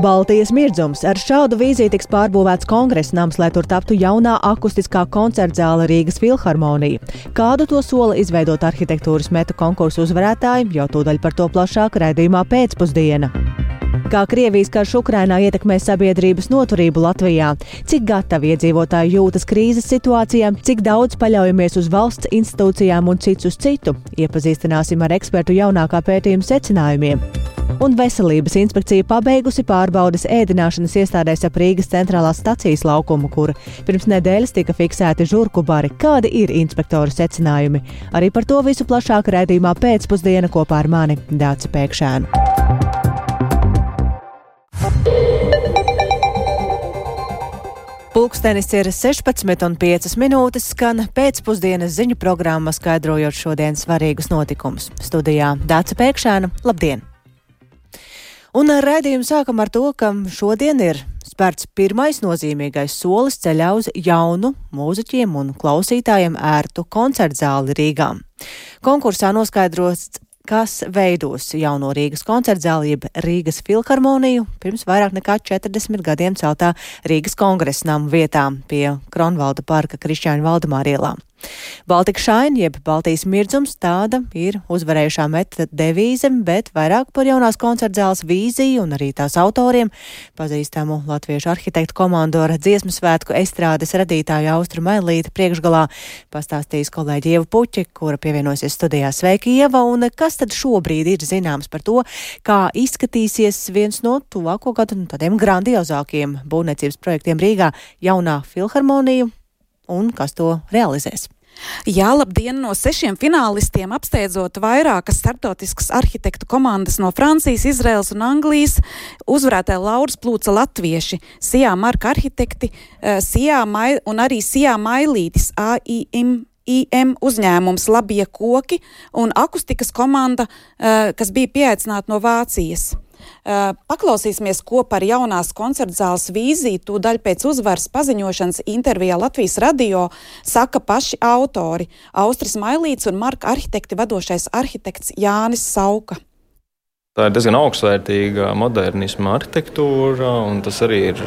Baltijas mirdzums ar šādu vīziju tiks pārbūvēts kongresa nams, lai tur taptu jaunā akustiskā koncerta zāle Rīgas filharmonija. Kādu to sola izveidot arhitektūras metu konkursu uzvarētāji, jau tūdaļ par to plašāk raidījumā pēcpusdiena. Kā Krievijas karš Ukrainā ietekmē sabiedrības noturību Latvijā, cik gatavi iedzīvotāji jūtas krīzes situācijā, cik daudz paļaujamies uz valsts institūcijām un cits uz citu, iepazīstināsim ar ekspertu jaunākā pētījuma secinājumiem un veselības inspekcija pabeigusi pārbaudas ēdināšanas iestādēs ap Rīgas centrālās stacijas laukumu, kur pirms nedēļas tika fiksēti žurku bari. Kādi ir inspektoru secinājumi? Arī par to visu plašāk raidījumā pēcpusdiena kopā ar mani Dāci Pēkšēnu. Pulkstenis ir 16,5 minūtes, skan pēcpusdienas ziņu programma, skaidrojot šodienas svarīgus notikumus. Studijā Dāca Pēkšēna, labdien! Un raidījumu sākam ar to, ka šodien ir spērts pirmais nozīmīgais solis ceļā uz jaunu mūziķiem un klausītājiem ērtu koncertzāli Rīgā. Konkursā noskaidrots kas veidos jauno Rīgas koncertzāli, jeb Rīgas filharmoniju, pirms vairāk nekā 40 gadiem celtā Rīgas kongresnām vietā pie Kronvalda parka Krišķāņu Valdemāra ielām. Baltika Šaina, jeb Baltijas mirdzums, tāda ir uzvarējušā meta devīze, bet vairāk par jaunās koncertzāles vīziju un arī tās autoriem pazīstamu latviešu arhitektu komandu ar dziesmu svētku estrādes radītāju Austru Mailīta priekšgalā pastāstīs kolēģi Ieva Puķi, kura pievienosies studijā. Sveiki, Ieva! Un kas tad šobrīd ir zināms par to, kā izskatīsies viens no tuvāko gadu nu, tādiem grandiozākiem būvniecības projektiem Rīgā - jaunā filharmonija un kas to realizēs. Jā, labdien! No sešiem finālistiem apsteidzot vairākas starptautiskas arhitektu komandas no Francijas, Izraels un Anglijas, uzvarētāja Lauras plūca latvieši, Sijā Marka arhitekti, eh, Sijā Mai un arī Sijā Mailītis AIM. IM uzņēmums Labie koki un akustikas komanda, eh, kas bija pieaicināta no Vācijas. Paklausīsimies, ko par jaunās koncertzāles vīziju tūdaļ pēc uzvaras paziņošanas intervijā Latvijas radio saka paši autori - Austris Mailīts un Marka arhitekti vadošais arhitekts Jānis Sauka. Tā ir diezgan augstvērtīga modernisma arhitektūra, un tas arī ir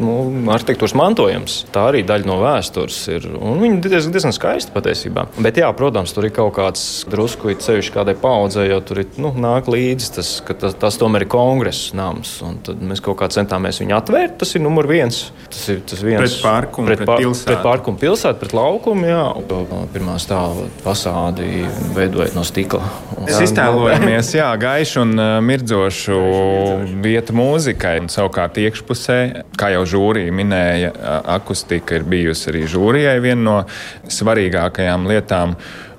nu, arhitektūras mantojums. Tā arī daļa no vēstures ir. Viņa ir diezgan, diezgan skaista patiesībā. Bet, jā, protams, tur ir kaut kāds drusku ceļš kādai paudzei, jo tur ir, nu, nāk līdzi tas, ka tas, tas tomēr ir kongresa nams. Tad mēs kaut kā centāmies viņu atvērt. Tas ir numur viens. Tas ir tas viens pret parku un pret, pret pilsētu. Pret parku un pilsētu, pret laukumu. Jā, pirmā stāva fasādi veidojot no stikla. Mēs iztēlojamies, jā, gaišu un Uh, mirdzošu vietu mūzikai. Un, savukārt, iekšpusē, kā jau žūrija minēja, akustika ir bijusi arī žūrijai viena no svarīgākajām lietām.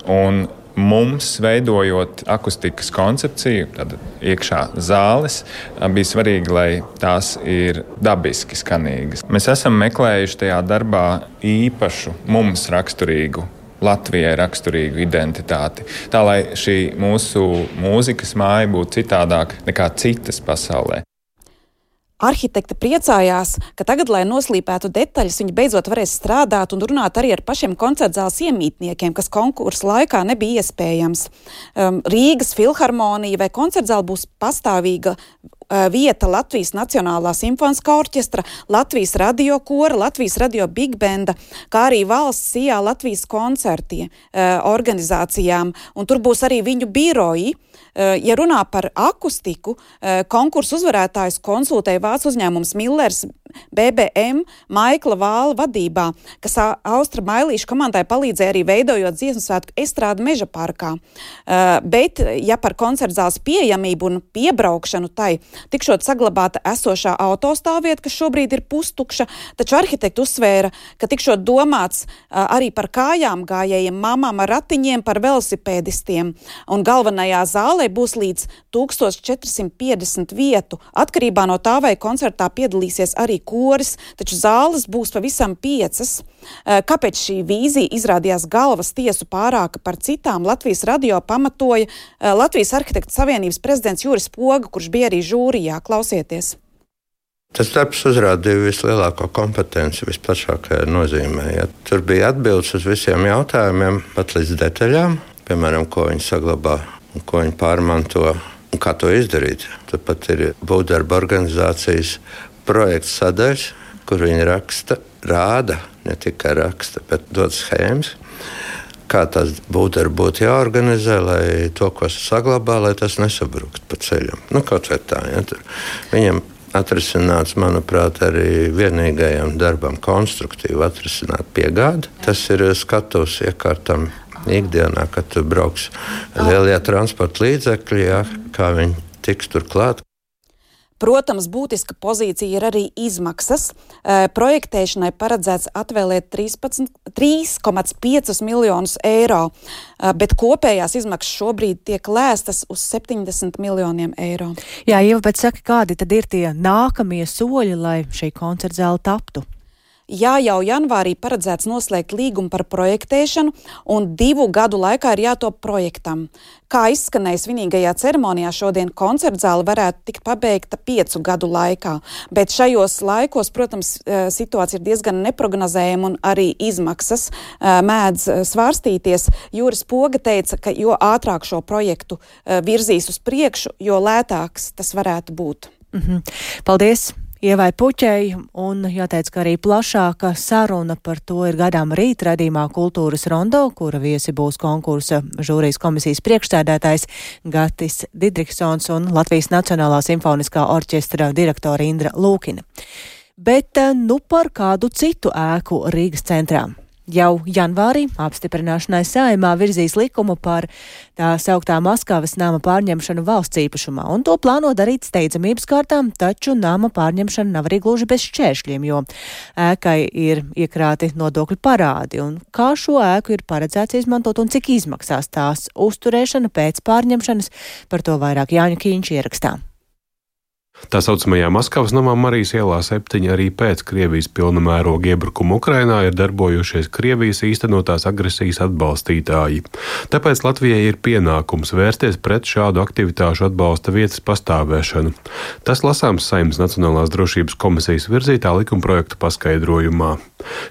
Un mums, veidojot akustikas koncepciju, tad iekšā zāles, bija svarīgi, lai tās ir dabiski skanīgas. Mēs esam meklējuši tajā darbā īpašu, mums raksturīgu Latvijai raksturīgu identitāti. Tā lai šī mūsu mūzikas māja būtu citādāka nekā citas pasaulē. Arhitekti priecājās, ka tagad, lai noslīpētu detaļas, viņi beidzot varēs strādāt un runāt arī ar pašiem koncertzāles iemītniekiem, kas konkursa laikā nebija iespējams. Um, Rīgas filharmonija vai koncertzāle būs pastāvīga vieta Latvijas Nacionālā simfoniskā orķestra, Latvijas radio kora, Latvijas radio big benda, kā arī valsts sijā Latvijas koncertie uh, organizācijām, un tur būs arī viņu biroji. Uh, ja runā par akustiku, konkursu uzvarētājus konsultēja vācu uzņēmums Millers BBM Maikla Vāla vadībā, kas Austra Mailīša komandai palīdzēja arī veidojot dziesmu svētku estrādu meža parkā. Uh, bet, ja par koncertzāles pieejamību un piebraukšanu tai tikšot saglabāta esošā autostāvvieta, kas šobrīd ir pustukša, taču arhitekti uzsvēra, ka tikšot domāts arī par kājām gājējiem, mamām ar ratiņiem, par velosipēdistiem. Un galvenajā zālē būs līdz 1450 vietu, atkarībā no tā, vai koncertā piedalīsies arī koris, taču zāles būs pavisam piecas. Kāpēc šī vīzija izrādījās galvas tiesu pārāka par citām Latvijas radio pamatoja Latvijas Arhitektu Savienības prezidents Juris Poga, kurš bija arī žūrijā. Klausieties! Tas darbs uzrādīja vislielāko kompetenci, visplašākajā nozīmē. Ja. Tur bija atbildes uz visiem jautājumiem, pat līdz detaļām, piemēram, ko viņi saglabā un ko viņi pārmanto Un kā to izdarīt? Tāpat ir būvdarba organizācijas projekts sadaļas, kur viņi raksta, rāda, ne tikai raksta, bet dod schēmas kā tas būtu būt jāorganizē, lai to, ko saglabā, lai tas nesabruktu pa ceļam. Nu, kaut kā tā. Ja, tur. Viņam atrisināts, manuprāt, arī vienīgajam darbam konstruktīvi atrisināt piegādi. Tas ir skatuves iekārtam ikdienā, kad brauks lielie transporta līdzekļi, ja, kā viņi tiks tur klāt, Protams, būtiska pozīcija ir arī izmaksas. Projektēšanai paredzēts atvēlēt 3,5 miljonus eiro, bet kopējās izmaksas šobrīd tiek lēstas uz 70 miljoniem eiro. Jā, jau pēc saka, kādi tad ir tie nākamie soļi, lai šī koncerta zāle taptu? Jā, jau janvārī paredzēts noslēgt līgumu par projektēšanu, un divu gadu laikā ir jātop projektam. Kā izskanēja svinīgajā ceremonijā, šodien koncerta zāle varētu tikt pabeigta piecu gadu laikā. Bet šajos laikos, protams, eh, situācija ir diezgan neprognozējama un arī izmaksas eh, mēdz eh, svārstīties. Jūras Poga teica, ka jo ātrāk šo projektu virzīs uz priekšu, jo lētāks tas varētu būt. Mm -hmm. Paldies! Ievai Puķei, un jāteic, ka arī plašāka saruna par to ir gadām rīt redzīmā Kultūras rondo, kura viesi būs konkursa žūrijas komisijas priekšstādātājs Gatis Didriksons un Latvijas Nacionālā simfoniskā orķestra direktora Indra Lūkina. Bet eh, nu par kādu citu ēku Rīgas centrā. Jau janvārī apstiprināšanai saimā virzīs likumu par tā sauktā Maskavas nama pārņemšanu valsts īpašumā, un to plāno darīt steidzamības kārtām, taču nama pārņemšana nav arī gluži bez šķēršļiem, jo ēkai ir iekrāti nodokļu parādi, un kā šo ēku ir paredzēts izmantot un cik izmaksās tās uzturēšana pēc pārņemšanas, par to vairāk Jāņa Kīņš ierakstā. Tā saucamajā Maskavas namā Marijas ielā septiņi arī pēc Krievijas pilna mēroga iebrukuma Ukrainā ir darbojušies Krievijas īstenotās agresijas atbalstītāji. Tāpēc Latvijai ir pienākums vērsties pret šādu aktivitāšu atbalsta vietas pastāvēšanu. Tas lasāms Saimnes Nacionālās drošības komisijas virzītā likumprojekta paskaidrojumā.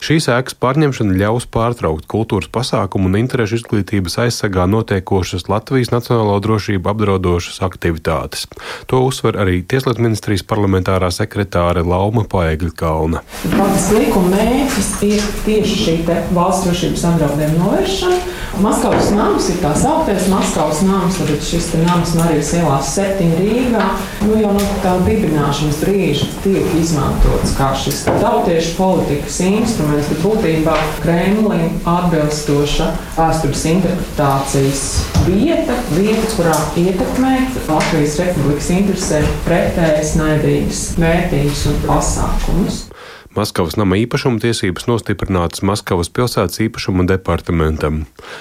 Šīs ēkas pārņemšana ļaus pārtraukt kultūras pasākumu un interešu izglītības aizsargā notiekošas Latvijas nacionālo drošību apdraudošas aktivitātes. To uzsver arī Tieslietu ārlietu ministrijas parlamentārā sekretāre Lauma Paegļa Kalna. Pats likuma mērķis ir tieši šī valsts drošības apdraudējuma novēršana. Maskavas nams ir tā sauktais Maskavas nams, tad šis nams Marijas ielās septiņi Rīgā. Nu, jau no tā dibināšanas brīža tiek izmantots kā šis tautiešu politikas instruments, bet būtībā Kremlim atbilstoša vēstures interpretācijas vieta, vieta, kurā ietekmēt Latvijas Republikas interesē pretēji pretējas naidīgas vērtības un pasākumus. Maskavas nama īpašuma tiesības nostiprinātas Maskavas pilsētas īpašuma departamentam.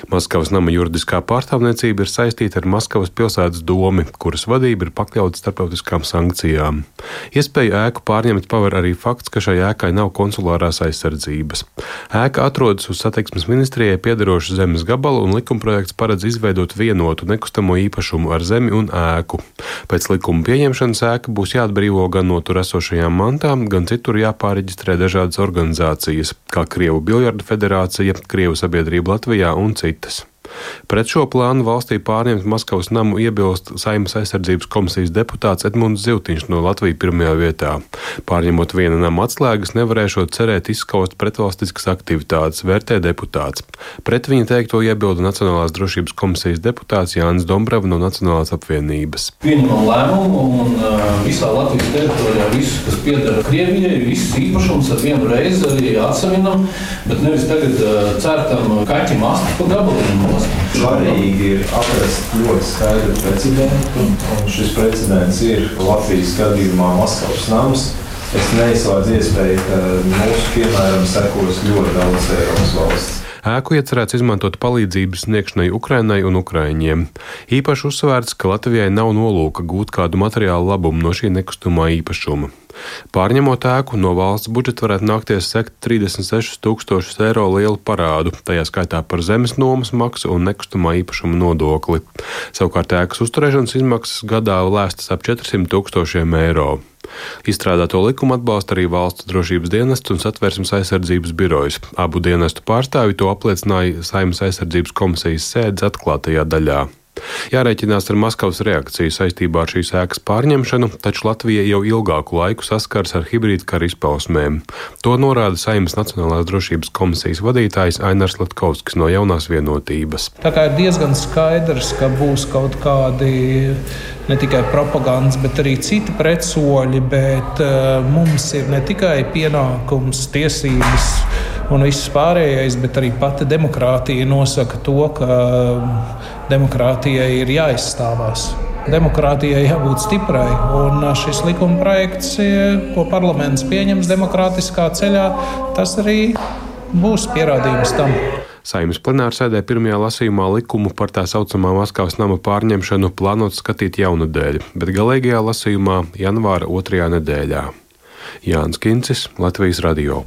Maskavas nama juridiskā pārstāvniecība ir saistīta ar Maskavas pilsētas domi, kuras vadība ir pakļauta starptautiskām sankcijām. Iespēju ēku pārņemt paver arī fakts, ka šai ēkai nav konsulārās aizsardzības. Ēka atrodas uz satiksmes ministrijai piedarošu zemes gabalu, un likumprojekts paredz izveidot vienotu nekustamo īpašumu ar zemi un ēku. Pēc likuma pieņemšanas ēka būs jāatbrīvo gan no tur esošajām mantām, gan citur jāpāreģistrē reģistrē dažādas organizācijas, kā Krievu Biljardu federācija, Krievu sabiedrība Latvijā un citas. Pret šo plānu valstī pārņemt Maskavas namu iebilst Saimas aizsardzības komisijas deputāts Edmunds Ziltiņš no Latvijas pirmajā vietā. Pārņemot viena nama atslēgas, nevarēšot cerēt izskaust pretvalstiskas aktivitātes, vērtē deputāts. Pret viņa teikto iebilda Nacionālās drošības komisijas deputāts Jānis Dombrava no Nacionālās apvienības. Pieņemam lēmumu un uh, visā Latvijas teritorijā visus, kas pieder Krievijai, visus īpašumus ar vienu reizi arī atsavinam, bet nevis tagad uh, cērtam kaķim astu pa gabaliem. Svarīgi ir atrast ļoti skaidru precedentu, un šis precedents ir Latvijas gadījumā Maskavas nams. Es neizslēdzu iespēju, ka mūsu piemēram sekos ļoti daudz Eiropas valsts. Ēku iecerēts izmantot palīdzības sniegšanai Ukrainai un Ukraiņiem. Īpaši uzsvērts, ka Latvijai nav nolūka gūt kādu materiālu labumu no šī nekustamā īpašuma. Pārņemot ēku, no valsts budžeta varētu nākties sekt 36 tūkstošus eiro lielu parādu, tajā skaitā par zemes nomas maksu un nekustamā īpašuma nodokli. Savukārt ēkas uzturēšanas izmaksas gadā lēstas ap 400 tūkstošiem eiro. Izstrādāto likumu atbalsta arī valsts drošības dienests un satversmes aizsardzības birojas. Abu dienestu pārstāvji to apliecināja Saimnes aizsardzības komisijas sēdes atklātajā daļā. Jārēķinās ar Maskavas reakciju saistībā ar šīs ēkas pārņemšanu, taču Latvija jau ilgāku laiku saskars ar hibrīdu kara izpausmēm. To norāda Saimnes Nacionālās drošības komisijas vadītājs Ainars Latkovskis no jaunās vienotības. Tā kā ir diezgan skaidrs, ka būs kaut kādi ne tikai propagandas, bet arī citi pretsoļi, bet uh, mums ir ne tikai pienākums, tiesības un viss pārējais, bet arī pati demokrātija nosaka to, ka demokrātijai ir jāizstāvās. Demokrātijai jābūt stiprai, un šis likuma projekts, ko parlaments pieņems demokrātiskā ceļā, tas arī būs pierādījums tam. Saimnes plenārsēdē pirmajā lasījumā likumu par tā saucamā Maskavas nama pārņemšanu plānots skatīt jaunadēļ, bet galīgajā lasījumā janvāra otrajā nedēļā. Jānis Kincis, Latvijas Radio.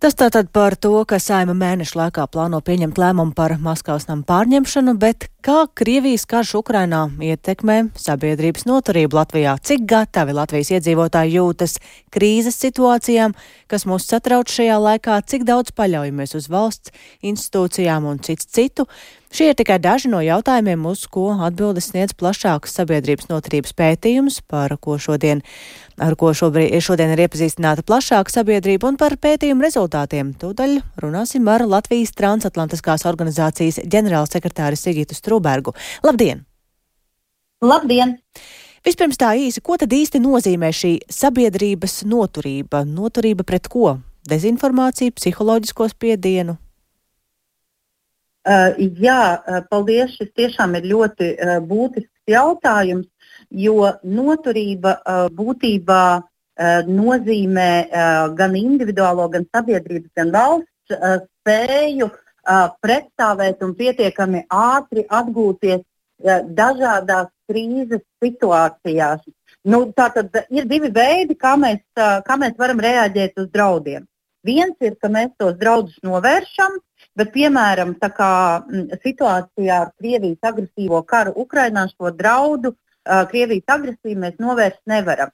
Tas tātad par to, ka saima mēneša laikā plāno pieņemt lēmumu par Maskavas namu pārņemšanu, bet kā Krievijas karš Ukrainā ietekmē sabiedrības noturību Latvijā, cik gatavi Latvijas iedzīvotāji jūtas krīzes situācijām, kas mūs satrauc šajā laikā, cik daudz paļaujamies uz valsts institūcijām un cits citu. Šie ir tikai daži no jautājumiem, uz ko atbildes sniedz plašāks sabiedrības noturības pētījums, par ko šodien ar ko šobrīd, šodien ir iepazīstināta plašāka sabiedrība un par pētījumu rezultātiem. Tūdaļ runāsim ar Latvijas transatlantiskās organizācijas ģenerālsekretāri Sigitu Strubergu. Labdien! Labdien! Vispirms tā īsi, ko tad īsti nozīmē šī sabiedrības noturība? Noturība pret ko? Dezinformāciju, psiholoģisko spiedienu? Uh, jā, paldies. Šis tiešām ir ļoti uh, būtisks jautājums jo noturība būtībā nozīmē gan individuālo, gan sabiedrības, gan valsts spēju pretstāvēt un pietiekami ātri atgūties dažādās krīzes situācijās. Nu, Tātad ir divi veidi, kā mēs, kā mēs varam reaģēt uz draudiem. Viens ir, ka mēs tos draudus novēršam, bet, piemēram, situācijā ar Krievijas agresīvo karu Ukrainā šo draudu Krievijas agresiju mēs novērst nevaram.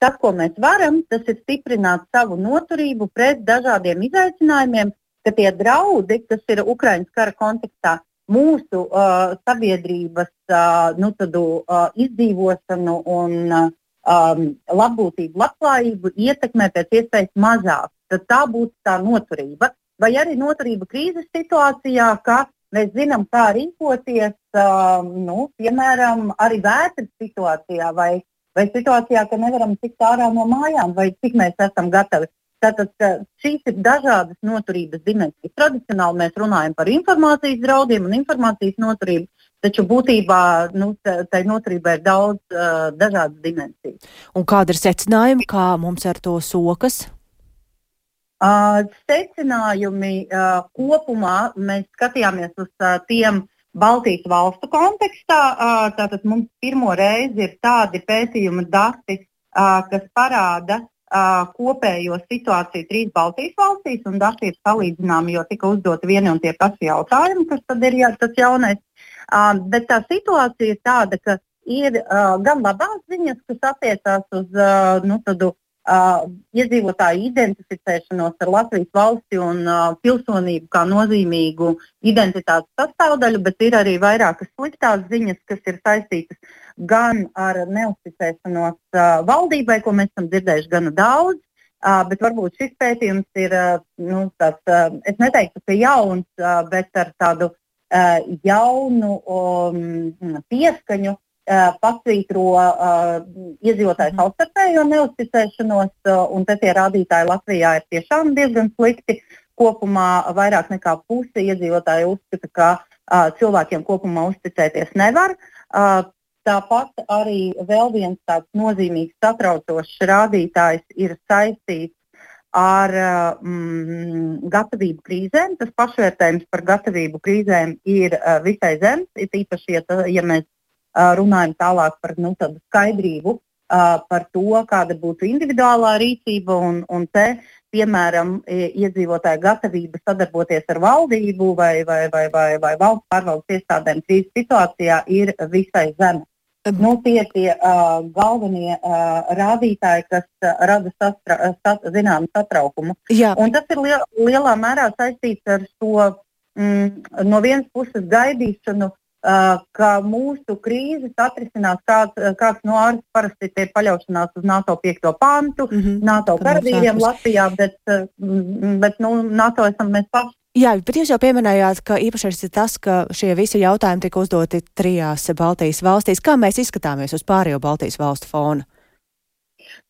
Tas, ko mēs varam, tas ir stiprināt savu noturību pret dažādiem izaicinājumiem, ka tie draudi, kas ir Ukraiņas kara kontekstā, mūsu uh, sabiedrības uh, nu, tādu, uh, izdzīvošanu un uh, um, labbūtību, labklājību ietekmē pēc iespējas mazāk. Tad tā būtu tā noturība. Vai arī noturība krīzes situācijā, ka Mēs zinām, kā rīkoties, uh, nu, piemēram, arī vētras situācijā vai, vai situācijā, ka nevaram tikt ārā no mājām, vai cik mēs esam gatavi. Tātad šīs ir dažādas noturības dimensijas. Tradicionāli mēs runājam par informācijas draudiem un informācijas noturību, taču būtībā nu, tai noturībai ir daudz uh, dažādas dimensijas. Un kāda ir secinājuma, kā mums ar to sokas? Uh, secinājumi uh, kopumā mēs skatījāmies uz uh, tiem Baltijas valstu kontekstā. Uh, tātad mums pirmo reizi ir tādi pētījuma dati, uh, kas parāda uh, kopējo situāciju trīs Baltijas valstīs, un dati ir salīdzināmi, jo tika uzdoti vieni un tie paši jautājumi, kas tad ir jā, tas jaunais. Uh, bet tā situācija ir tāda, ka ir uh, gan labās ziņas, kas attiecās uz uh, nu, tādu uh, iedzīvotāju identificēšanos ar Latvijas valsti un uh, pilsonību kā nozīmīgu identitātes sastāvdaļu, bet ir arī vairākas sliktās ziņas, kas ir saistītas gan ar neusticēšanos uh, valdībai, ko mēs esam dzirdējuši gana daudz. Uh, bet varbūt šis pētījums ir uh, nu, tāds, uh, es neteiktu, ka jauns, uh, bet ar tādu uh, jaunu um, pieskaņu Uh, pasvītro uh, iedzīvotāju mhm. savstarpējo neusticēšanos, uh, un tie rādītāji Latvijā ir tiešām diezgan slikti. Kopumā vairāk nekā puse iedzīvotāju uzskata, ka uh, cilvēkiem kopumā uzticēties nevar. Uh, tāpat arī vēl viens tāds nozīmīgs, satraucošs rādītājs ir saistīts ar mm, gatavību krīzēm. Tas pašvērtējums par gatavību krīzēm ir uh, visai zems, it īpaši, ja, ja mēs runājam tālāk par nu, skaidrību par to, kāda būtu individuālā rīcība un, un te, piemēram, iedzīvotāju gatavība sadarboties ar valdību vai, vai, vai, vai, vai valsts pārvaldes iestādēm krīzes situācijā ir visai zema. Nu, tie ir tie uh, galvenie uh, rādītāji, kas uh, rada sastra, sat, zināmu satraukumu. Tas ir liel, lielā mērā saistīts ar to mm, no vienas puses gaidīšanu, ka mūsu krīzes atrisinās kāds, kāds no ārsta parasti ir paļaušanās uz NATO 5. pantu, mm -hmm. NATO karavīriem Latvijā, bet, bet nu, NATO esam mēs paši. Jā, bet jūs jau pieminējāt, ka īpašais ir tas, ka šie visi jautājumi tika uzdoti trijās Baltijas valstīs. Kā mēs izskatāmies uz pārējo Baltijas valstu fonu?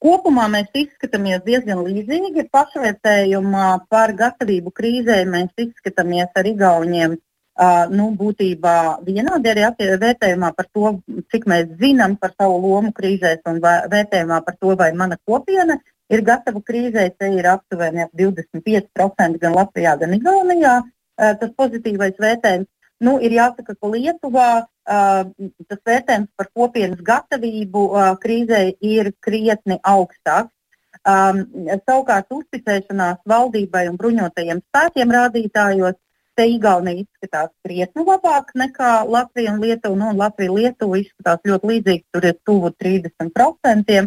Kopumā mēs izskatāmies diezgan līdzīgi. Pašvērtējumā par gatavību krīzē mēs izskatāmies ar Igauniem. Uh, nu, būtībā vienādi arī vērtējumā par to, cik mēs zinām par savu lomu krīzēs, un vērtējumā par to, vai mana kopiena ir gatava krīzē. Te ir aptuveni 25% gan Latvijā, gan Igaunijā. Uh, tas pozitīvais vērtējums. Nu, ir jāsaka, ka Lietuvā uh, tas vērtējums par kopienas gatavību uh, krīzē ir krietni augstāks. Um, savukārt uzticēšanās valdībai un bruņotajiem spēkiem rādītājos te Igaunija izskatās krietni labāk nekā Latvija un Lietuva. Nu, Latvija un Lietuva izskatās ļoti līdzīgi, tur ir tuvu 30%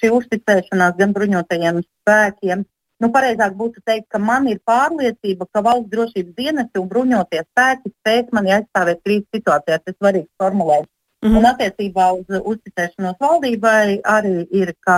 šī uzticēšanās gan bruņotajiem spēkiem, Nu, pareizāk būtu teikt, ka man ir pārliecība, ka valsts drošības dienesti un bruņoties spēki spēs mani aizstāvēt krīzes situācijās. Tas ir svarīgs formulējums. Mm -hmm. Un attiecībā uz uzticēšanos valdībai arī ir, ka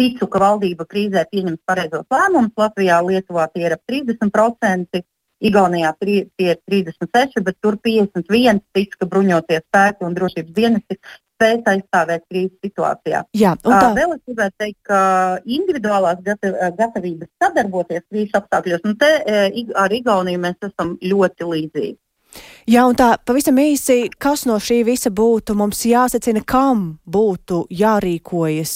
ticu, ka valdība krīzē pieņems pareizos lēmumus. Latvijā, Lietuvā tie ir ap 30%, Igaunijā tie ir 36, bet tur 51 tic, ka bruņoties spēki un drošības dienesti spēs aizstāvēt krīzes situācijā. Jā, tā... Vēl es gribētu teikt, ka individuālās gatavības sadarboties krīzes apstākļos, nu te ar Igauniju mēs esam ļoti līdzīgi. Jā, un tā pavisam īsi, kas no šī visa būtu mums jāsacina, kam būtu jārīkojas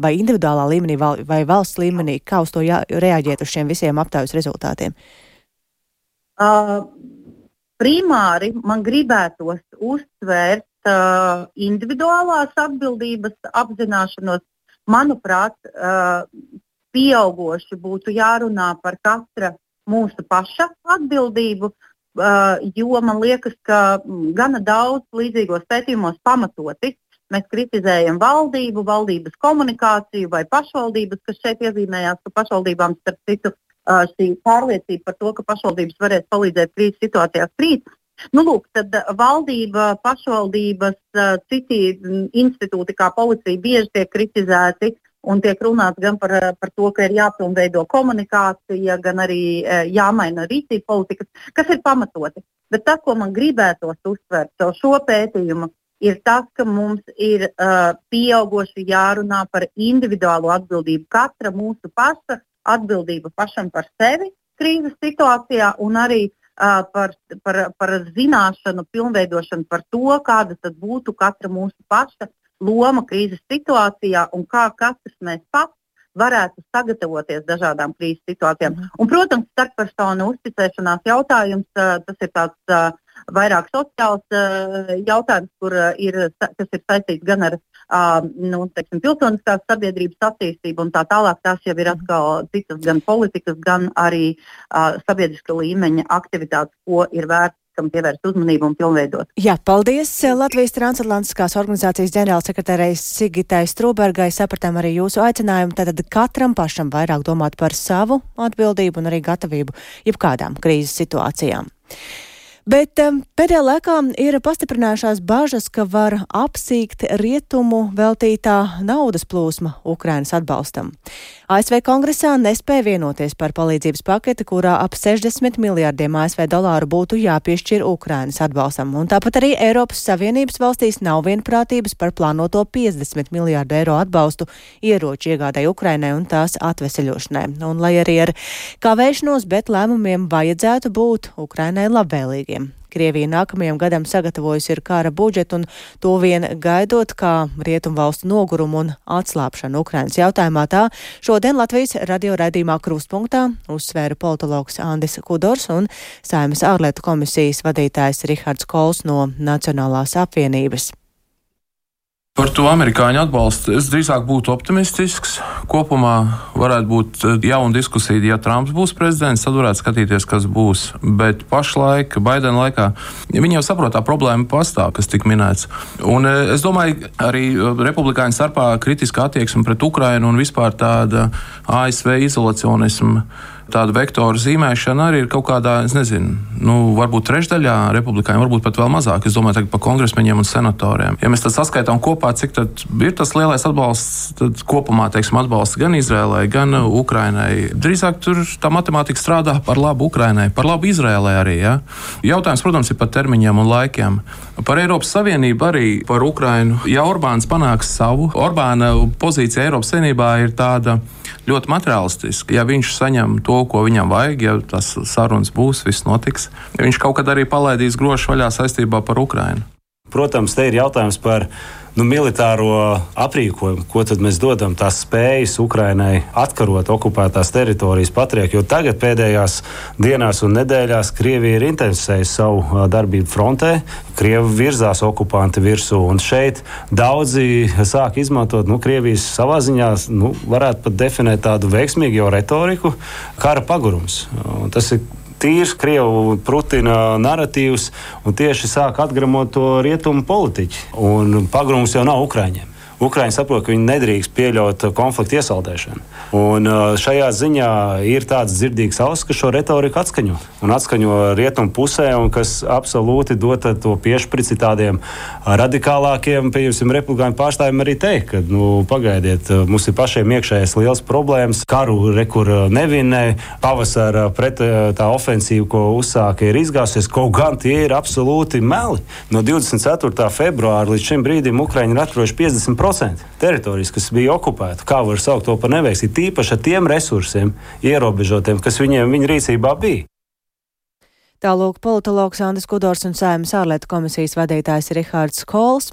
vai individuālā līmenī vai valsts līmenī, kā uz to jā, reaģēt uz šiem visiem aptaujas rezultātiem? Uh, primāri man gribētos uzsvērt uh, individuālās atbildības apzināšanos, manuprāt, uh, pieauguši būtu jārunā par katra mūsu paša atbildību, uh, jo man liekas, ka gana daudz līdzīgos pētījumos pamatoti mēs kritizējam valdību, valdības komunikāciju vai pašvaldības, kas šeit iezīmējās, ka pašvaldībām, starp citu, uh, šī pārliecība par to, ka pašvaldības varēs palīdzēt krīzes situācijās krīt. Nu, lūk, tad valdība, pašvaldības, citi institūti, kā policija, bieži tiek kritizēti un tiek runāts gan par, par to, ka ir jāpilnveido komunikācija, gan arī jāmaina rīcība politikas, kas ir pamatoti. Bet tas, ko man gribētos uzsvērt caur šo pētījumu, ir tas, ka mums ir uh, pieauguši jārunā par individuālo atbildību, katra mūsu paša atbildība pašam par sevi krīzes situācijā un arī uh, par, par, par zināšanu, pilnveidošanu par to, kāda tad būtu katra mūsu paša loma krīzes situācijā un kā katrs mēs pats varētu sagatavoties dažādām krīzes situācijām. Mm. Un, protams, starppersonu uzticēšanās jautājums, tas ir tāds vairāk sociāls jautājums, kur ir, kas ir saistīts gan ar nu, teiksim, pilsoniskās sabiedrības attīstību un tā tālāk. Tās jau ir atkal citas gan politikas, gan arī sabiedriska līmeņa aktivitātes, ko ir vērts kam pievērst uzmanību un pilnveidot. Jā, paldies Latvijas transatlantiskās organizācijas ģenerālsekretārei Sigitai Strūbergai. Sapratām arī jūsu aicinājumu. Tātad katram pašam vairāk domāt par savu atbildību un arī gatavību jebkādām krīzes situācijām. Bet pēdējā laikā ir pastiprinājušās bažas, ka var apsīkt rietumu veltītā naudas plūsma Ukrainas atbalstam. ASV kongresā nespēja vienoties par palīdzības paketi, kurā ap 60 miljārdiem ASV dolāru būtu jāpiešķir Ukrainas atbalstam. Un tāpat arī Eiropas Savienības valstīs nav vienprātības par plānoto 50 miljārdu eiro atbalstu ieroču iegādai Ukrainai un tās atveseļošanai. Un lai arī ar kavēšanos, bet lēmumiem vajadzētu būt Ukrainai labvēlīgi spēkiem. Krievija nākamajam gadam sagatavojusi ir kara budžetu un to vien gaidot kā rietumvalstu nogurumu un atslāpšanu Ukrainas jautājumā. Tā šodien Latvijas radio raidījumā Krustpunktā uzsvēra politologs Andis Kudors un Saimas ārlietu komisijas vadītājs Rihards Kols no Nacionālās apvienības. Par to amerikāņu atbalstu es drīzāk būtu optimistisks. Kopumā varētu būt eh, jauna diskusija, ja Trumps būs prezidents, tad varētu skatīties, kas būs. Bet pašlaik, Baidena laikā, viņi jau saprot, tā problēma pastāv, kas tika minēts. Un eh, es domāju, arī eh, republikāņu starpā kritiska attieksme pret Ukrainu un vispār tāda ASV izolacionisma tāda vektora zīmēšana arī ir kaut kādā, es nezinu, nu, varbūt trešdaļā republikāņiem, varbūt pat vēl mazāk. Es domāju, par kongresmeņiem un senatoriem. Ja mēs tad saskaitām kopā, cik ir tas lielais atbalsts, tad kopumā, teiksim, atbalsts gan Izrēlai, gan Ukrainai. Drīzāk tur tā matemātika strādā par labu Ukrainai, par labu Izrēlai arī. Ja? Jautājums, protams, ir par termiņiem un laikiem. Par Eiropas Savienību arī par Ukrainu. Ja Orbāns panāks savu, Orbāna pozīcija Eiropas Savienībā ir tāda ļoti materiālistiska. Ja viņš saņem to, ko viņam vajag, ja tas sarunas būs, viss notiks, viņš kaut kad arī palaidīs grošu vaļā saistībā par Ukrainu. Protams, te ir jautājums par nu, militāro aprīkojumu, ko mēs dodam tās spējas Ukrainai atkarot okupētās teritorijas patriek, jo tagad pēdējās dienās un nedēļās Krievija ir intensificējusi savu darbību frontē, Krievi virzās okupanti virsū, un šeit daudzi sāk izmantot, nu, Krievijas savā ziņā, nu, varētu pat definēt tādu veiksmīgu retoriku, kara pagurums. Un tas ir tīrs Krievu Putina narratīvs un tieši sāk atgramot to rietumu politiķi. Un pagrums jau nav Ukraiņiem. Ukraiņi saprot, ka viņi nedrīkst pieļaut konfliktu iesaldēšanu. Un uh, šajā ziņā ir tāds dzirdīgs auss, kas šo retoriku atskaņo. Un atskaņo rietumu pusē, un kas absolūti dod to piešprici tādiem radikālākiem, pieņemsim, republikāņu pārstāvjiem arī teikt, ka, nu, pagaidiet, mums ir pašiem iekšējais liels problēmas. Karu rekur nevinē, pavasara pret tā ofensīva, ko uzsāka, ir izgājusies. Kaut gan tie ir absolūti meli. No 24. februāra līdz šim brīdim Ukraiņi ir atvēruši 50% 100% teritorijas, kas bija okupēta. Kā var saukt to par neveiksmi? Tīpaši ar tiem resursiem, ierobežotiem, kas viņiem viņa rīcībā bija. Tālūk politologs Andris Kudors un Sēmas ārlietu komisijas vadītājs Rihards Kols.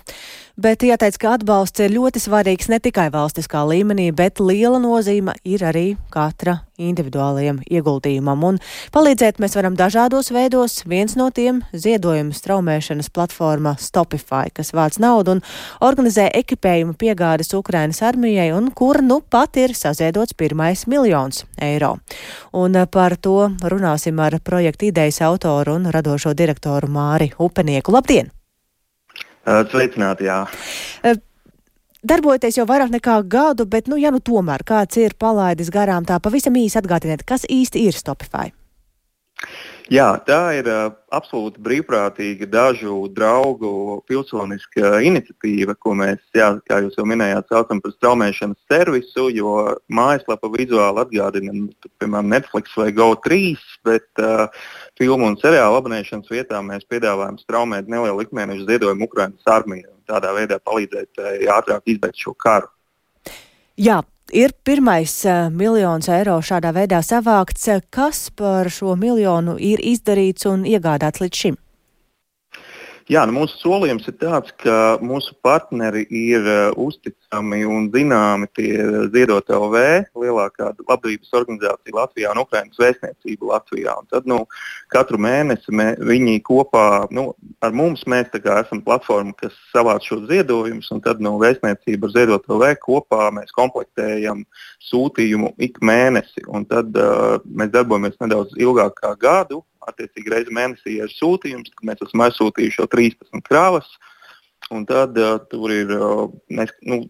Bet jāteic, ka atbalsts ir ļoti svarīgs ne tikai valstiskā līmenī, bet liela nozīme ir arī katra individuālajiem ieguldījumam. Un palīdzēt mēs varam dažādos veidos. Viens no tiem - ziedojuma straumēšanas platforma Stopify, kas vāc naudu un organizē ekipējumu piegādes Ukrainas armijai un kur nu pat ir saziedots pirmais miljons eiro. Un par to runāsim ar projekta idejas autoru un radošo direktoru Māri Upenieku. Labdien! Sveicināti, jā. Darbojoties jau vairāk nekā gadu, bet, nu, ja nu tomēr kāds ir palaidis garām, tā pavisam īsi atgādiniet, kas īsti ir Stopify? Jā, tā ir uh, absolūti brīvprātīga dažu draugu pilsoniska iniciatīva, ko mēs, jā, kā jūs jau minējāt, saucam par straumēšanas servisu, jo mājaslapa vizuāli atgādina, piemēram, Netflix vai GO3, bet uh, filmu un seriālu abonēšanas vietā mēs piedāvājam straumēt nelielu ikmēneša ziedojumu Ukraiņas armijai un tādā veidā palīdzēt uh, ātrāk izbeigt šo karu. Jā, Ir pirmais uh, miljons eiro šādā veidā savākts. Kas par šo miljonu ir izdarīts un iegādāts līdz šim? Jā, nu mūsu solījums ir tāds, ka mūsu partneri ir uh, uzticami un zināmi tie Ziedot LV, lielākā labdarības organizācija Latvijā un Ukraiņas vēstniecība Latvijā. Un tad nu, katru mēnesi mē, viņi kopā nu, ar mums mēs esam platforma, kas savāc šos ziedojumus, un tad nu, vēstniecība ar Ziedot LV kopā mēs komplektējam sūtījumu ik mēnesi. Un tad uh, mēs darbojamies nedaudz ilgāk kā gadu attiecīgi reizi mēnesī ir sūtījums, tad mēs esam aizsūtījuši jau 13 krāvas. Un tad uh, tur ir uh, nes, nu,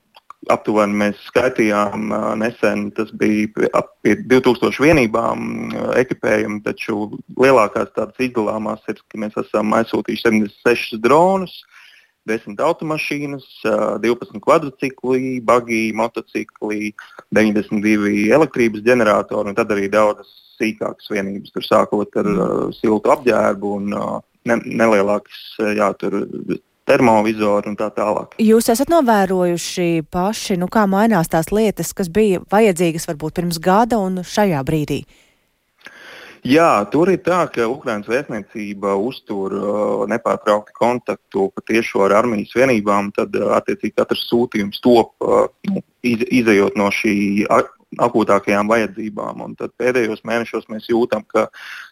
aptuveni mēs skaitījām uh, nesen, tas bija ap 2000 vienībām uh, ekipējumi, taču lielākās tādas izdalāmās ir, ka mēs esam aizsūtījuši 76 dronus. 10 automašīnas, 12 kvadrcikli, bagī, motocikli, 92 elektrības ģeneratori un tad arī daudzas sīkākas vienības, tur sākot ar uh, siltu apģērbu un uh, ne, nelielākas uh, jā, termovizori un tā tālāk. Jūs esat novērojuši paši, nu, kā mainās tās lietas, kas bija vajadzīgas varbūt pirms gada un šajā brīdī? Jā, tur ir tā, ka Ukraiņas vēstniecība uztur uh, nepārtraukti kontaktu patiešo ar armijas vienībām. Tad, uh, attiecīgi, katrs sūtījums top uh, nu, iz, izējot no šī akūtākajām vajadzībām. Un tad pēdējos mēnešos mēs jūtam, ka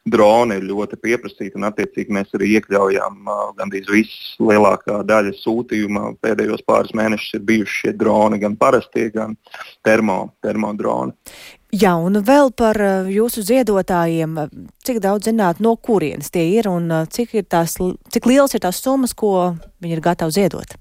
droni ir ļoti pieprasīti un attiecīgi mēs arī iekļaujam uh, gandrīz visu lielākā daļa sūtījuma. Pēdējos pāris mēnešus ir bijuši šie droni, gan parastie, gan termo, termodroni. Jā, un vēl par jūsu ziedotājiem. Cik daudz zināt, no kurienes tie ir un cik, ir tās, cik liels ir tās summas, ko viņi ir gatavi ziedot?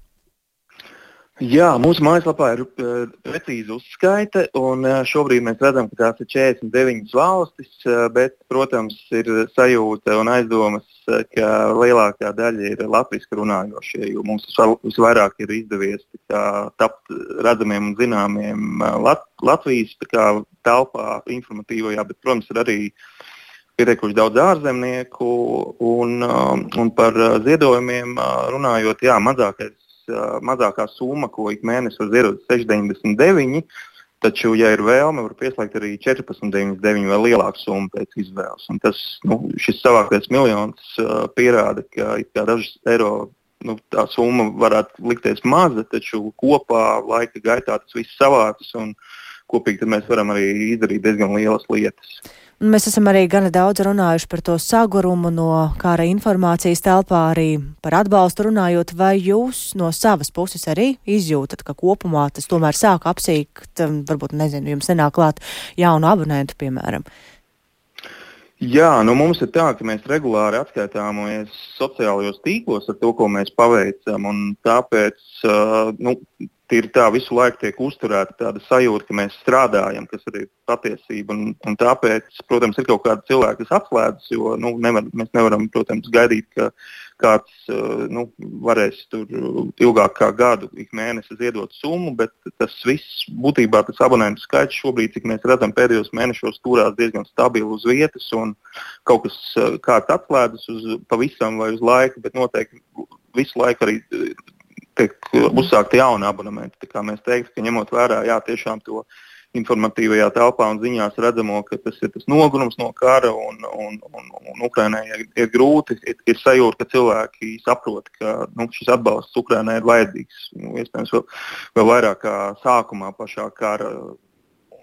Jā, mūsu mājaslapā ir uh, precīza uzskaite, un uh, šobrīd mēs redzam, ka tās ir 49 valstis, uh, bet, protams, ir sajūta un aizdomas, ka lielākā daļa ir latviešu runājošie, jo mums visvairāk ir izdevies kā, tapt redzamiem un zināmiem Lat Latvijas kā, telpā, informatīvajā, bet, protams, ir arī pietiekuši daudz ārzemnieku, un, un par ziedojumiem runājot, jā, mazākais mazākā summa, ko ik mēnesi var ziedot, ir 6,99. Taču, ja ir vēlme, var pieslēgt arī 14,99 vai lielāku summu pēc izvēles. Un tas, nu, šis savāktais miljons uh, pierāda, ka dažas eiro nu, tā summa varētu likties maza, taču kopā laika gaitā tas viss savācas un kopīgi mēs varam arī izdarīt diezgan lielas lietas. Mēs esam arī gana daudz runājuši par to sagurumu no kara informācijas telpā, arī par atbalstu runājot. Vai jūs no savas puses arī izjūtat, ka kopumā tas tomēr sāk apsīkt, um, varbūt nezinu, jums nenāk klāt jaunu abonentu, piemēram? Jā, nu mums ir tā, ka mēs regulāri atskaitāmies sociālajos tīklos ar to, ko mēs paveicam. Tāpēc uh, nu, tīri tā visu laiku tiek uzturēta tāda sajūta, ka mēs strādājam, kas arī ir patiesība. Un, un tāpēc, protams, ir kaut kādi cilvēki, kas atslēdzas, jo nu, nevar, mēs nevaram, protams, gaidīt, ka kāds uh, nu, varēs tur ilgāk kā gadu, ik mēnesi ziedot summu, bet tas viss būtībā tas abonentu skaits šobrīd, cik mēs redzam, pēdējos mēnešos turās diezgan stabili uz vietas un kaut kas uh, kāds atslēdzas uz pavisam vai uz laiku, bet noteikti visu laiku arī tiek uzsākta jauna abonementa. Mēs teiktu, ka ņemot vērā jā, to informatīvajā telpā un ziņās redzamo, ka tas ir tas nogurums no kara un, un, un, un Ukrainai ir, ir grūti, ir, ir sajūta, ka cilvēki saprot, ka nu, šis atbalsts Ukrainai ir vajadzīgs. Nu, iespējams, vēl, vēl vairāk kā sākumā pašā kara. Un,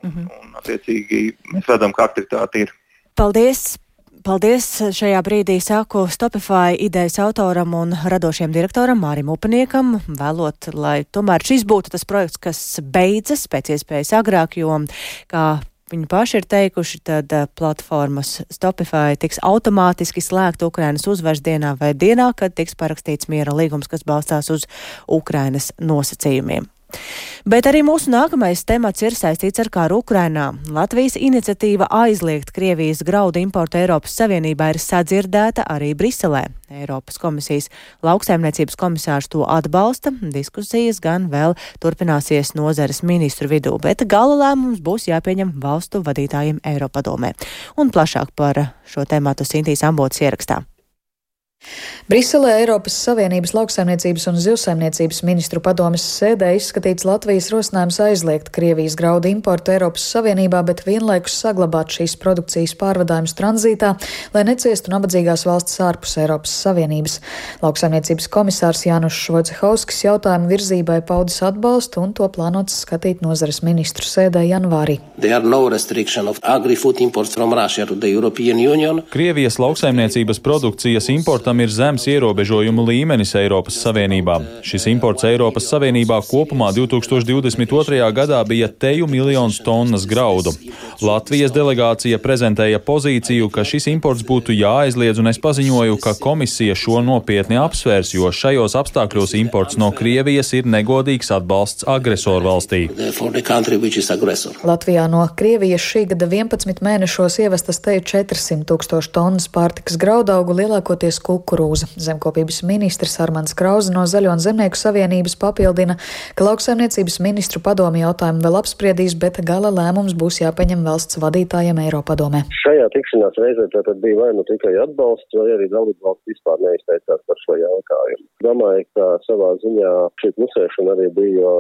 mm -hmm. un, attiecīgi, mēs redzam, ka aktivitāte ir. Paldies! Paldies šajā brīdī saku Stopify idejas autoram un radošiem direktoram Mārim Upaniekam, vēlot, lai tomēr šis būtu tas projekts, kas beidzas pēc iespējas agrāk, jo, kā Viņi paši ir teikuši, tad eh, platformas Stopify tiks automātiski slēgta Ukrainas uzvaras dienā vai dienā, kad tiks parakstīts miera līgums, kas balstās uz Ukrainas nosacījumiem. Bet arī mūsu nākamais temats ir saistīts ar kāru Ukrainā. Latvijas iniciatīva aizliegt Krievijas graudu importu Eiropas Savienībā ir sadzirdēta arī Briselē. Eiropas komisijas lauksaimniecības komisārs to atbalsta. Diskusijas gan vēl turpināsies nozares ministru vidū, bet gala lēmums būs jāpieņem valstu vadītājiem Eiropadomē. Un plašāk par šo tēmātu Sintīs Ambotas ierakstā. Briselē Eiropas Savienības lauksaimniecības un zivsaimniecības ministru padomes sēdē izskatīts Latvijas rosinājums aizliegt Krievijas graudu importu Eiropas Savienībā, bet vienlaikus saglabāt šīs produkcijas pārvadājumus tranzītā, lai neciestu nabadzīgās valsts ārpus Eiropas Savienības. Lauksaimniecības komisārs Jānis Švojcehauskis jautājumu virzībai paudis atbalstu un to plānots skatīt nozares ministru sēdē janvārī. No Krievijas lauksaimniecības produkcijas importam importam ir zems ierobežojumu līmenis Eiropas Savienībā. Šis imports Eiropas Savienībā kopumā 2022. gadā bija teju miljonus tonnas graudu. Latvijas delegācija prezentēja pozīciju, ka šis imports būtu jāaizliedz, un es paziņoju, ka komisija šo nopietni apsvērs, jo šajos apstākļos imports no Krievijas ir negodīgs atbalsts agresoru valstī. Latvijā no Krievijas šī gada 11 mēnešos ievestas teju 400 tūkstoši tonnas pārtikas graudaugu, lielākoties kūku kukurūza. Zemkopības ministrs Armāns Krauze no Zaļo un Zemnieku savienības papildina, ka lauksaimniecības ministru padomi jautājumu vēl apspriedīs, bet gala lēmums būs jāpieņem valsts vadītājiem Eiropadomē. Šajā tikšanās reizē tātad bija vai nu tikai atbalsts, vai arī dalību valsts vispār neizteicās par šo jautājumu. Domāju, ka savā ziņā šī klusēšana arī bija,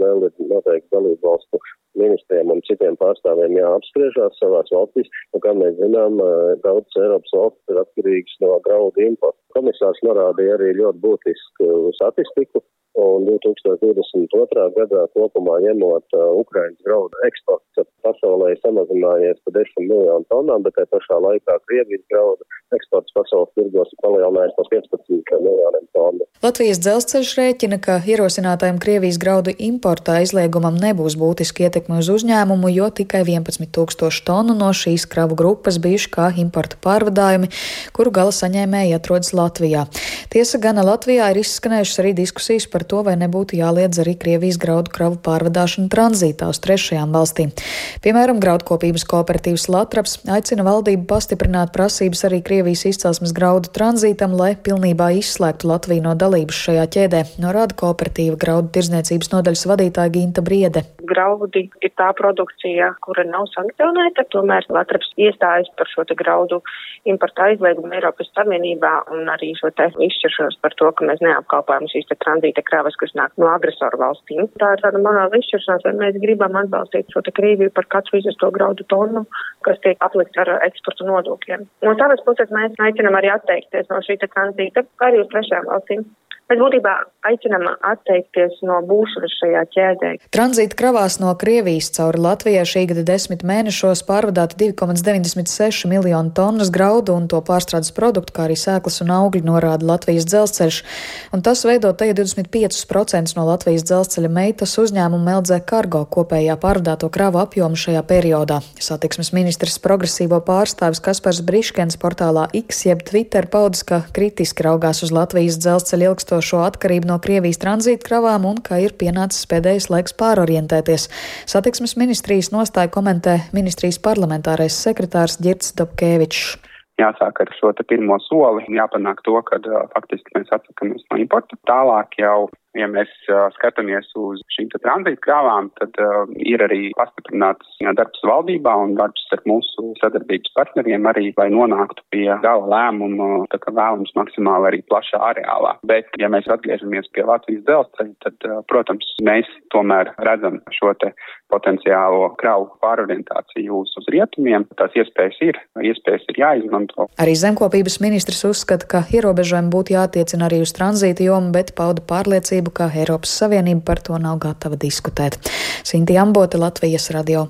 vēl ir noteikti dalību valstu ministriem un citiem pārstāvjiem jāapspriežās savās valstīs. Un, kā mēs zinām, daudzas Eiropas valstis ir atkarīgas no graudu importa. Komisārs norādīja arī ļoti būtisku statistiku, un 2022. gadā kopumā ņemot uh, Ukrainas graudu eksports pasaulē samazinājies par 10 miljonu tonām, bet tajā pašā laikā Krievijas graudu eksports pasaules tirgos ir palielinājies par 15 miljoniem tonu. Latvijas dzelzceļš rēķina, ka ierosinātajam Krievijas graudu importa aizliegumam nebūs būtiski ietekme uz uzņēmumu, jo tikai 11 tūkstoši tonu no šīs kravu grupas bijuši kā importa pārvadājumi, kuru gala saņēmēji atrodas Latvijā. Tiesa, gana Latvijā ir izskanējušas arī diskusijas par to, vai nebūtu jāliedz arī Krievijas graudu kravu pārvadāšanu tranzītā uz trešajām valstīm. Piemēram, graudkopības kooperatīvs Latraps aicina valdību pastiprināt prasības arī Krievijas izcelsmes graudu tranzītam, lai pilnībā izslēgtu Latviju no dalības šajā ķēdē, norāda kooperatīva graudu tirzniecības nodaļas vadītāja Ginta Briede. Graudi ir tā produkcija, kura nav sankcionēta, tomēr Latvijas iestājas par šo graudu importu aizliegumu Eiropas Savienībā un arī šo te izšķiršanos par to, ka mēs neapkalpojam šīs tranzīta kravas, kas nāk no agresoru valstīm. Tā ir tāda morāla izšķiršanās, vai mēs gribam atbalstīt šo te Krieviju par katru izvesto graudu tonu, kas tiek aplikts ar eksporta nodokļiem. No savas puses mēs aicinam arī atteikties no šī tranzīta arī uz trešajām valstīm. Mēs būtībā aicinām atteikties no būšanas šajā ķēdē. Tranzīta kravās no Krievijas cauri Latvijai šī gada desmit mēnešos pārvadāta 2,96 miljonu tonnas graudu un to pārstrādes produktu, kā arī sēklas un augļi, norāda Latvijas dzelzceļš. Un tas veido te 25% no Latvijas dzelzceļa meitas uzņēmuma LZ Cargo kopējā pārvadāto kravu apjomu šajā periodā. Satiksmes ministrs progresīvo pārstāvis Kaspars Briškens portālā X jeb Twitter paudis, ka kritiski raugās uz Latvijas dzelzceļa ilgstošu ilgstošo atkarību no Krievijas tranzītkravām un ka ir pienācis pēdējais laiks pārorientēties. Satiksmes ministrijas nostāju komentē ministrijas parlamentārais sekretārs Girts Dobkevičs jāsāk ar šo pirmo soli, jāpanāk to, ka uh, faktiski mēs atsakamies no importa. Tālāk jau Ja mēs skatāmies uz šīm tranzīta krāvām, tad uh, ir arī pastiprināts darbs valdībā un darbs ar mūsu sadarbības partneriem arī, lai nonāktu pie gala lēmuma, tā kā vēlams maksimāli arī plašā areālā. Bet, ja mēs atgriežamies pie Latvijas dzelzceļa, tad, uh, protams, mēs tomēr redzam šo te potenciālo kravu pārorientāciju uz, uz rietumiem. Tās iespējas ir, iespējas ir jāizmanto. Arī zemkopības ministrs uzskata, ka ierobežojumi būtu jātiecina arī uz tranzīta jomu, bet pauda pārliecību pārliecību, ka Eiropas Savienība par to nav gatava diskutēt. Sinti Ambote, Latvijas radio.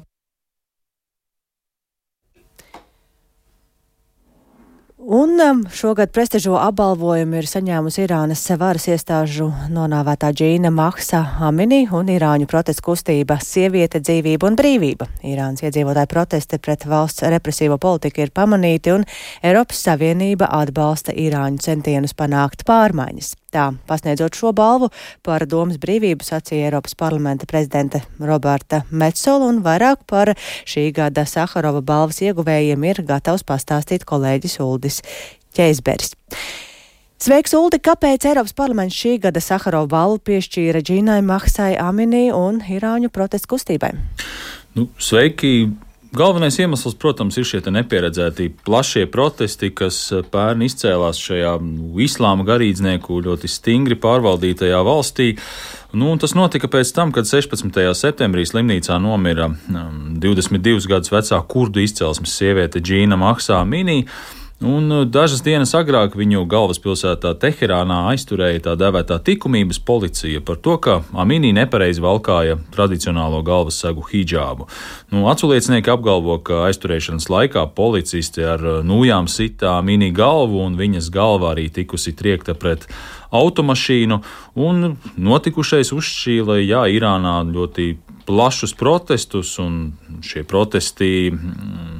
Un um, šogad prestižo apbalvojumu ir saņēmusi Irānas varas iestāžu nonāvētā Džīna Mahsa Amini un Irāņu protestu kustība Sieviete, dzīvība un brīvība. Irānas iedzīvotāju protesti pret valsts represīvo politiku ir pamanīti un Eiropas Savienība atbalsta Irāņu centienus panākt pārmaiņas. Tā, pasniedzot šo balvu par domas brīvību, sacīja Eiropas parlamenta prezidente Roberta Metsola, un vairāk par šī gada Saharova balvas ieguvējiem ir gatavs pastāstīt kolēģis Uldis Ķeizberis. Sveiks, Uldi! Kāpēc Eiropas parlaments šī gada Saharova balvu piešķīra Džīnai Mahsai Aminī un Irāņu protestu kustībai? Nu, sveiki! Galvenais iemesls, protams, ir šie nepieredzēti plašie protesti, kas eh, pērn izcēlās šajā islāma garīdznieku ļoti stingri pārvaldītajā valstī. Nu, tas notika pēc tam, kad 16. septembrī slimnīcā nomira 22 um, gadus vecā kurdu izcelsmes sieviete Džīna Maksā Minī. Un uh, dažas dienas agrāk viņu galvaspilsētā Teherānā aizturēja tā dēvētā likumības policija par to, ka Aminī nepareizi valkāja tradicionālo galvassegu hijābu. Nu, aculiecinieki apgalvo, ka aizturēšanas laikā policisti ar uh, nūjām sitā Aminī galvu un viņas galva arī tikusi triekta pret automašīnu, un notikušais uzšķīla, jā, Irānā ļoti plašus protestus, un šie protesti mm,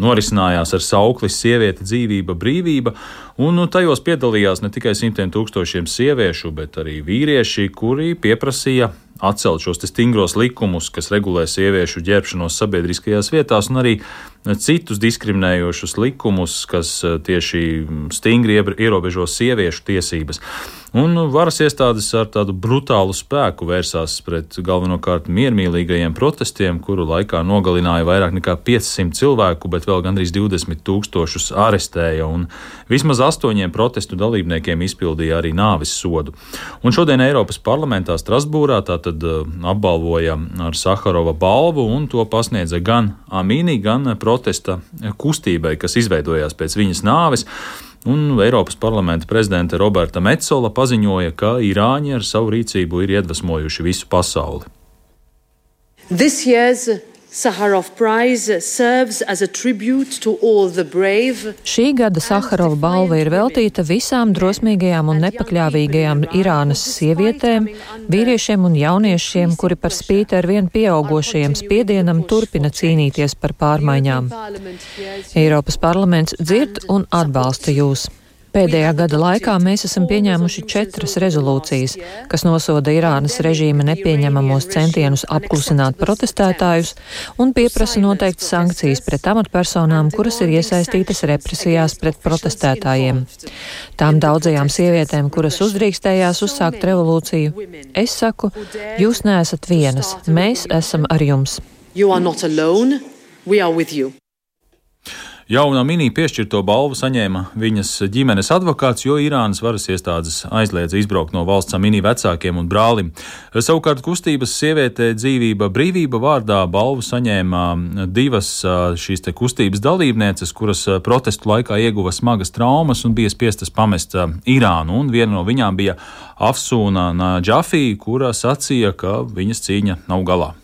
norisinājās ar saukli Sieviete, dzīvība, brīvība, un nu, tajos piedalījās ne tikai simtiem tūkstošiem sieviešu, bet arī vīrieši, kuri pieprasīja atcelt šos stingros likumus, kas regulē sieviešu ģērbšanos sabiedriskajās vietās, un arī citus diskriminējošus likumus, kas eh, tieši stingri ierobežo sieviešu tiesības. Un varas iestādes ar tādu brutālu spēku vērsās pret galvenokārt miermīlīgajiem protestiem, kuru laikā nogalināja vairāk nekā 500 cilvēku, bet vēl gandrīz 20 tūkstošus arestēja, un vismaz astoņiem protestu dalībniekiem izpildīja arī nāvis sodu. Un šodien Eiropas parlamentā Strasbūrā tātad uh, apbalvoja ar Saharova balvu, un to pasniedza gan Amīni, gan protesta kustībai, kas izveidojās pēc viņas nāves. Un Eiropas parlamenta prezidente Roberta Metzola paziņoja, ka Irāņi ar savu rīcību ir iedvesmojuši visu pasauli. This year's Saharov Prize serves as a tribute to all the brave. Šī gada Saharova balva ir veltīta visām drosmīgajām un nepakļāvīgajām Irānas sievietēm, vīriešiem un jauniešiem, kuri par spīti ar vien pieaugošajiem spiedienam turpina cīnīties par pārmaiņām. Eiropas parlaments dzird un atbalsta jūs. Pēdējā gada laikā mēs esam pieņēmuši četras rezolūcijas, kas nosoda Irānas režīma nepieņemamos centienus apklusināt protestētājus un pieprasa noteikti sankcijas pret amatpersonām, kuras ir iesaistītas represijās pret protestētājiem. Tām daudzajām sievietēm, kuras uzdrīkstējās uzsākt revolūciju, es saku, jūs neesat vienas, mēs esam ar jums. You are not alone, we are with you. Jaunā mini piešķirto balvu saņēma viņas ģimenes advokāts, jo Irānas varas iestādes aizliedza izbraukt no valsts mini vecākiem un brālim. Savukārt kustības sievietē dzīvība brīvība vārdā balvu saņēma divas šīs kustības dalībnieces, kuras protestu laikā ieguva smagas traumas un bija spiestas pamest Irānu. Un viena no viņām bija Afsūna Džafī, kura sacīja, ka viņas cīņa nav galā.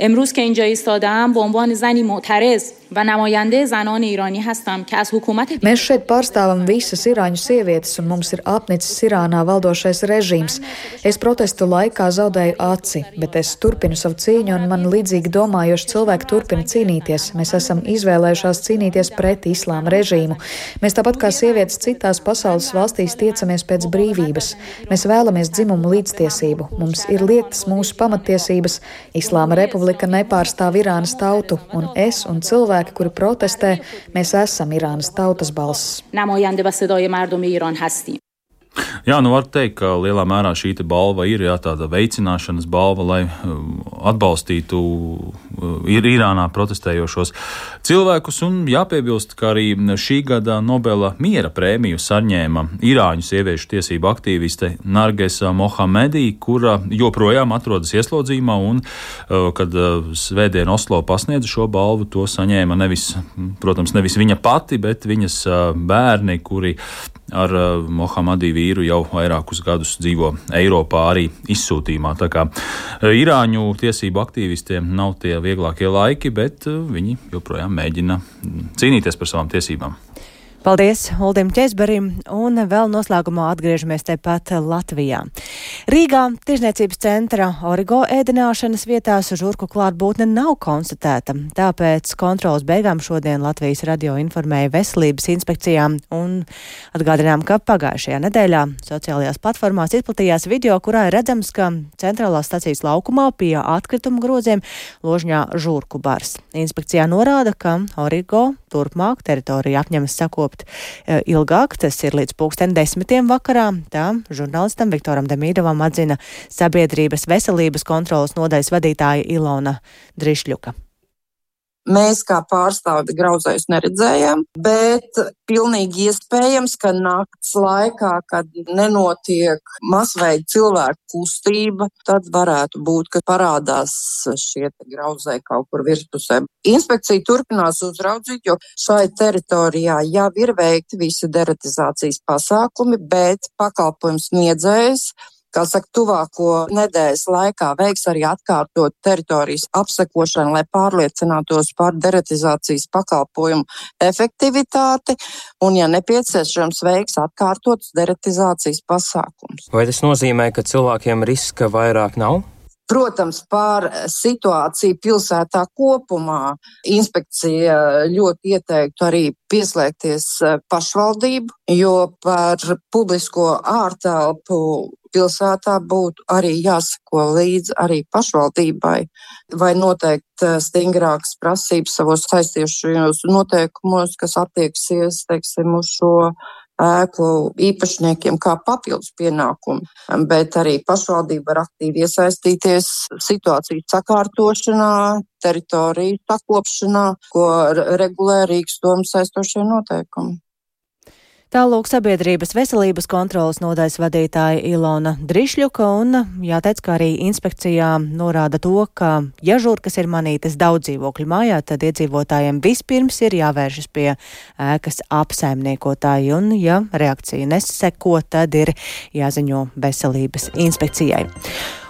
امروز که اینجا ایستادم به عنوان زنی معترض و نماینده زنان ایرانی هستم که از حکومت Mēs šeit pārstāvam visas irāņu sievietes, un mums ir apnicis Irānā valdošais režīms. Es protestu laikā zaudēju aci, bet es turpinu savu cīņu, un man līdzīgi domājoši cilvēki turpina cīnīties. Mēs esam izvēlējušās cīnīties pret islāma režīmu. Mēs tāpat kā sievietes citās pasaules valstīs tiecamies pēc brīvības. Mēs vēlamies dzimumu līdztiesību. Mums ir liektas mūsu pamatiesības. Islāma republika nepārstāv Irānas tautu, un es un cilvēki, kuri protestē, mēs esam Irānas tautas balss. Jā, nu var teikt, ka lielā mērā šī balva ir jā, tāda veicināšanas balva, lai um, atbalstītu uh, ir Irānā protestējošos cilvēkus. Un jāpiebilst, ka arī šī gada Nobela miera prēmiju saņēma Irāņu sieviešu tiesību aktīviste Nargesa Mohamedī, kura joprojām atrodas ieslodzījumā, un, uh, kad uh, Svētdien Oslo pasniedza šo balvu, to saņēma nevis, protams, nevis viņa pati, bet viņas bērni, kuri ar uh, Mohamedī vīru jau vairākus gadus dzīvo Eiropā, arī izsūtījumā. Tā kā uh, Irāņu tiesību aktīvistiem nav tie vieglākie laiki, bet uh, viņi joprojām mēģina cīnīties par savām tiesībām. Paldies Uldim Česberim un vēl noslēgumā atgriežamies tepat Latvijā. Rīgā tirzniecības centra origo ēdināšanas vietās žurku klātbūtne nav konstatēta, tāpēc kontrolas beigām šodien Latvijas radio informēja veselības inspekcijām un atgādinām, ka pagājušajā nedēļā sociālajās platformās izplatījās video, kurā ir redzams, ka centrālās stacijas laukumā pie atkritumu groziem ložņā žurku bars. Inspekcijā norāda, ka origo turpmāk teritorija apņemas sakopt e, ilgāk, tas ir līdz pulksten desmitiem vakarā. Tā žurnālistam Viktoram Demīdovam atzina sabiedrības veselības kontrolas nodaļas vadītāja Ilona Drišļuka. Mēs kā pārstāvi grauzējus neredzējām, bet pilnīgi iespējams, ka nakts laikā, kad nenotiek masveida cilvēku kustība, tad varētu būt, ka parādās šie grauzēji kaut kur virspusē. Inspekcija turpinās uzraudzīt, jo šai teritorijā jau ir veikti visi deratizācijas pasākumi, bet pakalpojums sniedzējs kā saka, tuvāko nedēļas laikā veiks arī atkārtot teritorijas apsekošanu, lai pārliecinātos par deretizācijas pakalpojumu efektivitāti un, ja nepieciešams, veiks atkārtotus deretizācijas pasākums. Vai tas nozīmē, ka cilvēkiem riska vairāk nav? Protams, par situāciju pilsētā kopumā. Inspekcija ļoti ieteiktu arī pieslēgties pašvaldību, jo par publisko ārtelpu pilsētā būtu arī jāsako līdzi arī pašvaldībai, vai noteikt stingrākas prasības savos saistījušajos noteikumos, kas attieksies, teiksim, uz šo ēku īpašniekiem kā papildus pienākumu, bet arī pašvaldība var aktīvi iesaistīties situācijas sakārtošanā, teritoriju sakopšanā, ko regulē Rīgas domas saistošie noteikumi. Tālūk sabiedrības veselības kontrolas nodaļas vadītāja Ilona Drišļuka un jāteic, ka arī inspekcijā norāda to, ka ja žurkas ir manītas daudz dzīvokļu mājā, tad iedzīvotājiem vispirms ir jāvēršas pie ēkas apsaimniekotāji un ja reakcija neseko, tad ir jāziņo veselības inspekcijai.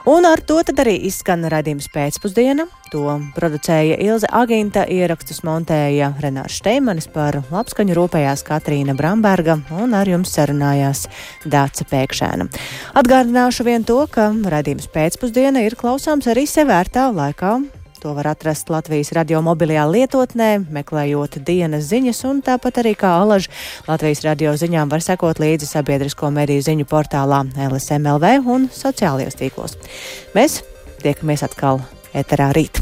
Un ar to arī izskan redzījums pēcpusdiena. To producēja Ilze Aginta, ierakstus montēja Renārs Šteimanis par labskaņu rūpējās Katrīna Bramberga un ar jums sarunājās Dāca Pēkšēna. Atgādināšu vien to, ka redzījums pēcpusdiena ir klausāms arī sevērtā laikā To var atrast Latvijas radio mobilajā lietotnē, meklējot dienas ziņas, un tāpat arī kā alaž Latvijas radio ziņām var sekot līdzi sabiedrisko mediju ziņu portālā LSMLV un sociālajos tīklos. Mēs tiekamies atkal eterā rīt.